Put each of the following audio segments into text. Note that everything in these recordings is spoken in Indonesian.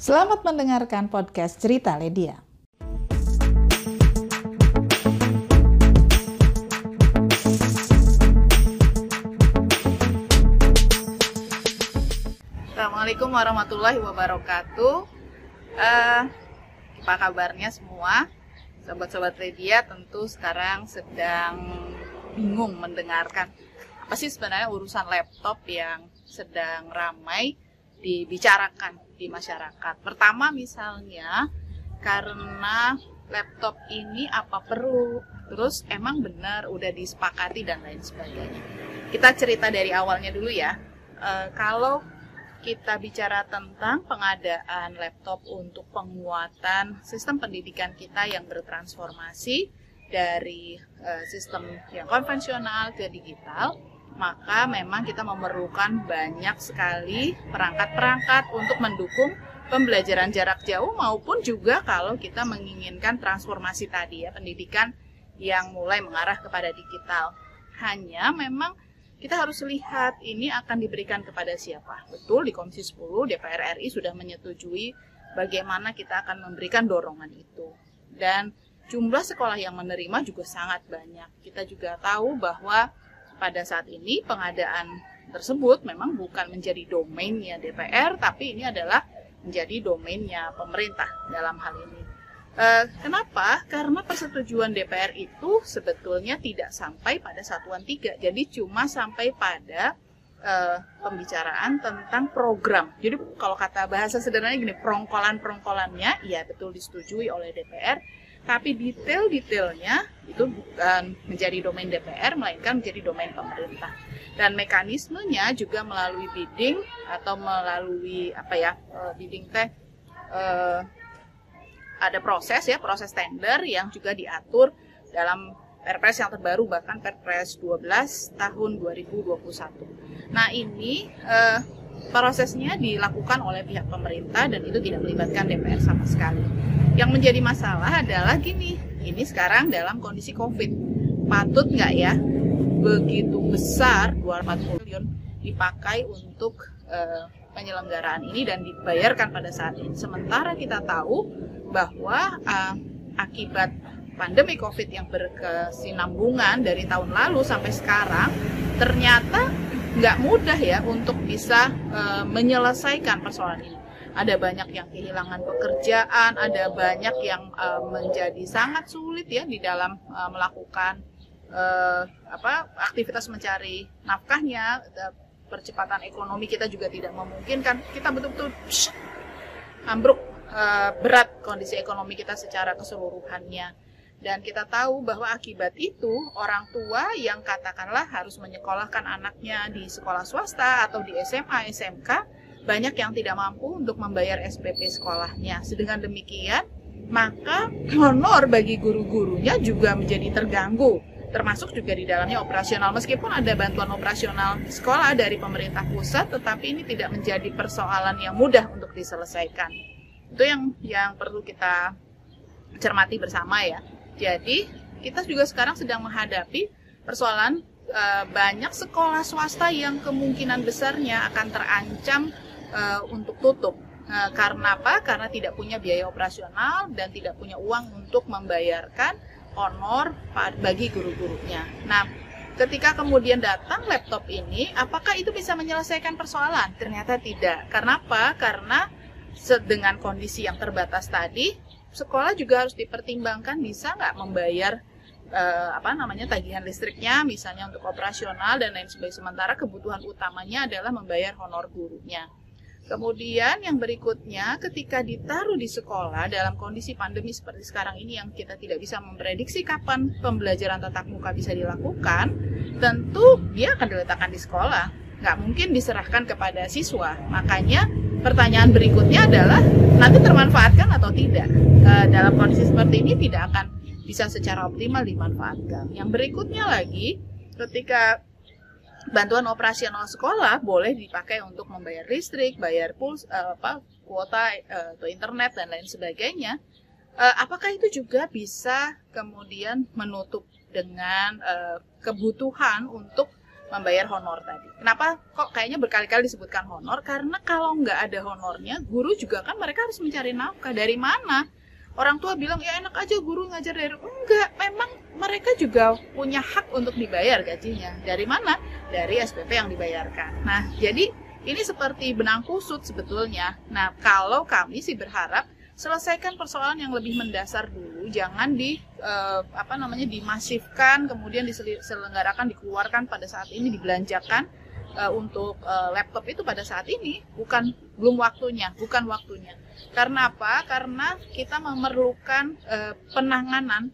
Selamat mendengarkan podcast Cerita Ledia. Assalamualaikum warahmatullahi wabarakatuh. Uh, apa kabarnya semua? Sobat-sobat Ledia tentu sekarang sedang bingung mendengarkan apa sih sebenarnya urusan laptop yang sedang ramai dibicarakan di masyarakat. Pertama misalnya karena laptop ini apa perlu, terus emang benar udah disepakati dan lain sebagainya. Kita cerita dari awalnya dulu ya. E, kalau kita bicara tentang pengadaan laptop untuk penguatan sistem pendidikan kita yang bertransformasi dari e, sistem yang konvensional ke digital, maka memang kita memerlukan banyak sekali perangkat-perangkat untuk mendukung pembelajaran jarak jauh maupun juga kalau kita menginginkan transformasi tadi ya pendidikan yang mulai mengarah kepada digital. Hanya memang kita harus lihat ini akan diberikan kepada siapa. Betul di Komisi 10 DPR RI sudah menyetujui bagaimana kita akan memberikan dorongan itu. Dan jumlah sekolah yang menerima juga sangat banyak. Kita juga tahu bahwa pada saat ini pengadaan tersebut memang bukan menjadi domainnya DPR, tapi ini adalah menjadi domainnya pemerintah dalam hal ini. E, kenapa? Karena persetujuan DPR itu sebetulnya tidak sampai pada satuan tiga, jadi cuma sampai pada e, pembicaraan tentang program. Jadi kalau kata bahasa sederhananya gini, perongkolan-perongkolannya, ya betul disetujui oleh DPR, tapi detail-detailnya itu bukan menjadi domain DPR melainkan menjadi domain pemerintah dan mekanismenya juga melalui bidding atau melalui apa ya uh, bidding teh uh, ada proses ya proses tender yang juga diatur dalam Perpres yang terbaru bahkan Perpres 12 tahun 2021. Nah ini uh, prosesnya dilakukan oleh pihak pemerintah dan itu tidak melibatkan DPR sama sekali. Yang menjadi masalah adalah gini, ini sekarang dalam kondisi COVID. Patut nggak ya begitu besar 240 triliun dipakai untuk uh, penyelenggaraan ini dan dibayarkan pada saat ini. Sementara kita tahu bahwa uh, akibat pandemi COVID yang berkesinambungan dari tahun lalu sampai sekarang, ternyata nggak mudah ya untuk bisa uh, menyelesaikan persoalan ini ada banyak yang kehilangan pekerjaan, ada banyak yang uh, menjadi sangat sulit ya di dalam uh, melakukan uh, apa aktivitas mencari nafkahnya, percepatan ekonomi kita juga tidak memungkinkan. Kita betul-betul ambruk uh, berat kondisi ekonomi kita secara keseluruhannya. Dan kita tahu bahwa akibat itu orang tua yang katakanlah harus menyekolahkan anaknya di sekolah swasta atau di SMA, SMK banyak yang tidak mampu untuk membayar SPP sekolahnya. Sedangkan demikian, maka honor bagi guru-gurunya juga menjadi terganggu termasuk juga di dalamnya operasional. Meskipun ada bantuan operasional sekolah dari pemerintah pusat tetapi ini tidak menjadi persoalan yang mudah untuk diselesaikan. Itu yang yang perlu kita cermati bersama ya. Jadi kita juga sekarang sedang menghadapi persoalan e, banyak sekolah swasta yang kemungkinan besarnya akan terancam uh, untuk tutup. Uh, karena apa? Karena tidak punya biaya operasional dan tidak punya uang untuk membayarkan honor bagi guru-gurunya. Nah, ketika kemudian datang laptop ini, apakah itu bisa menyelesaikan persoalan? Ternyata tidak. Karena apa? Karena dengan kondisi yang terbatas tadi, sekolah juga harus dipertimbangkan bisa nggak membayar uh, apa namanya tagihan listriknya, misalnya untuk operasional dan lain sebagainya. Sementara kebutuhan utamanya adalah membayar honor gurunya. Kemudian yang berikutnya ketika ditaruh di sekolah dalam kondisi pandemi seperti sekarang ini yang kita tidak bisa memprediksi kapan pembelajaran tatap muka bisa dilakukan, tentu dia akan diletakkan di sekolah. Nggak mungkin diserahkan kepada siswa. Makanya pertanyaan berikutnya adalah nanti termanfaatkan atau tidak. E, dalam kondisi seperti ini tidak akan bisa secara optimal dimanfaatkan. Yang berikutnya lagi ketika bantuan operasional sekolah boleh dipakai untuk membayar listrik, bayar puls, uh, apa kuota uh, atau internet dan lain sebagainya. Uh, apakah itu juga bisa kemudian menutup dengan uh, kebutuhan untuk membayar honor tadi. Kenapa kok kayaknya berkali-kali disebutkan honor? Karena kalau nggak ada honornya, guru juga kan mereka harus mencari nafkah. Dari mana? Orang tua bilang ya enak aja guru ngajar dari enggak. Memang mereka juga punya hak untuk dibayar gajinya. Dari mana? Dari SPP yang dibayarkan. Nah, jadi ini seperti benang kusut sebetulnya. Nah, kalau kami sih berharap selesaikan persoalan yang lebih mendasar dulu jangan di uh, apa namanya dimasifkan kemudian diselenggarakan dikeluarkan pada saat ini dibelanjakan uh, untuk uh, laptop itu pada saat ini bukan belum waktunya bukan waktunya karena apa karena kita memerlukan uh, penanganan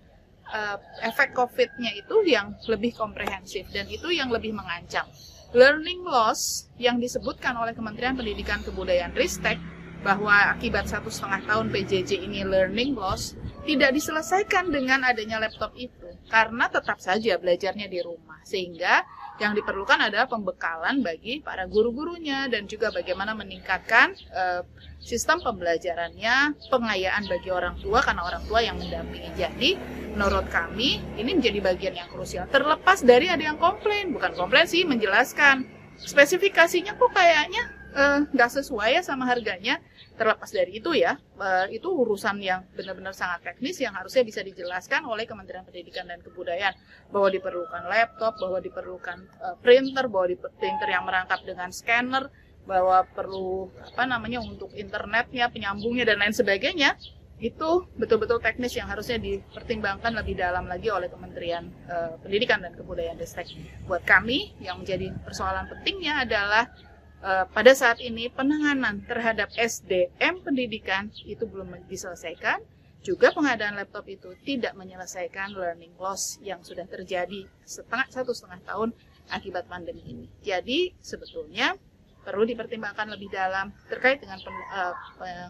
uh, efek COVID-nya itu yang lebih komprehensif dan itu yang lebih mengancam. Learning loss yang disebutkan oleh Kementerian Pendidikan Kebudayaan Ristek bahwa akibat satu setengah tahun PJJ ini learning loss tidak diselesaikan dengan adanya laptop itu karena tetap saja belajarnya di rumah sehingga yang diperlukan adalah pembekalan bagi para guru-gurunya dan juga bagaimana meningkatkan uh, sistem pembelajarannya, pengayaan bagi orang tua karena orang tua yang mendampingi. Jadi, menurut kami ini menjadi bagian yang krusial. Terlepas dari ada yang komplain, bukan komplain sih, menjelaskan spesifikasinya kok kayaknya Eh, nggak uh, sesuai ya sama harganya terlepas dari itu ya uh, itu urusan yang benar-benar sangat teknis yang harusnya bisa dijelaskan oleh Kementerian Pendidikan dan Kebudayaan bahwa diperlukan laptop bahwa diperlukan uh, printer bahwa di printer yang merangkap dengan scanner bahwa perlu apa namanya untuk internetnya penyambungnya dan lain sebagainya itu betul-betul teknis yang harusnya dipertimbangkan lebih dalam lagi oleh Kementerian uh, Pendidikan dan Kebudayaan Destek. Buat kami yang menjadi persoalan pentingnya adalah Eh, pada saat ini penanganan terhadap SDM pendidikan itu belum diselesaikan. Juga pengadaan laptop itu tidak menyelesaikan learning loss yang sudah terjadi setengah satu setengah tahun akibat pandemi ini. Jadi sebetulnya perlu dipertimbangkan lebih dalam terkait dengan pen, uh,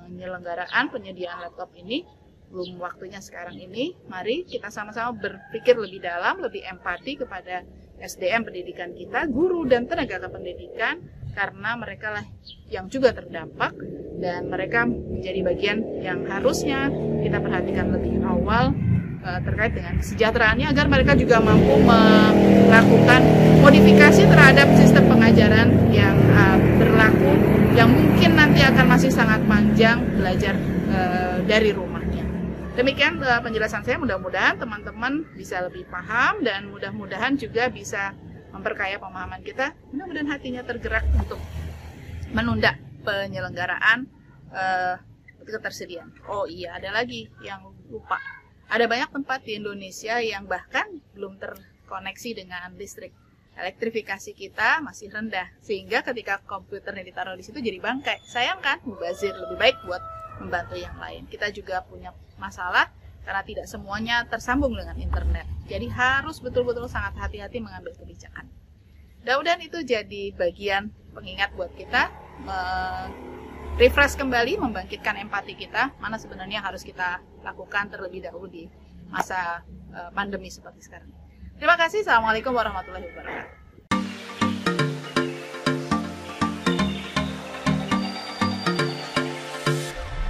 penyelenggaraan penyediaan laptop ini belum waktunya sekarang ini. Mari kita sama-sama berpikir lebih dalam, lebih empati kepada SDM pendidikan kita, guru dan tenaga kependidikan karena mereka lah yang juga terdampak dan mereka menjadi bagian yang harusnya kita perhatikan lebih awal uh, terkait dengan kesejahteraannya agar mereka juga mampu melakukan modifikasi terhadap sistem pengajaran yang uh, berlaku yang mungkin nanti akan masih sangat panjang belajar uh, dari rumahnya. Demikian penjelasan saya mudah-mudahan teman-teman bisa lebih paham dan mudah-mudahan juga bisa memperkaya pemahaman kita, mudah-mudahan hatinya tergerak untuk menunda penyelenggaraan uh, ketersediaan. Oh iya, ada lagi yang lupa. Ada banyak tempat di Indonesia yang bahkan belum terkoneksi dengan listrik. Elektrifikasi kita masih rendah, sehingga ketika komputernya ditaruh di situ jadi bangkai. Sayang kan, mubazir lebih baik buat membantu yang lain. Kita juga punya masalah karena tidak semuanya tersambung dengan internet. Jadi harus betul-betul sangat hati-hati mengambil kebijakan. Mudah-mudahan itu jadi bagian pengingat buat kita refresh kembali, membangkitkan empati kita, mana sebenarnya harus kita lakukan terlebih dahulu di masa eh, pandemi seperti sekarang. Terima kasih. Assalamualaikum warahmatullahi wabarakatuh.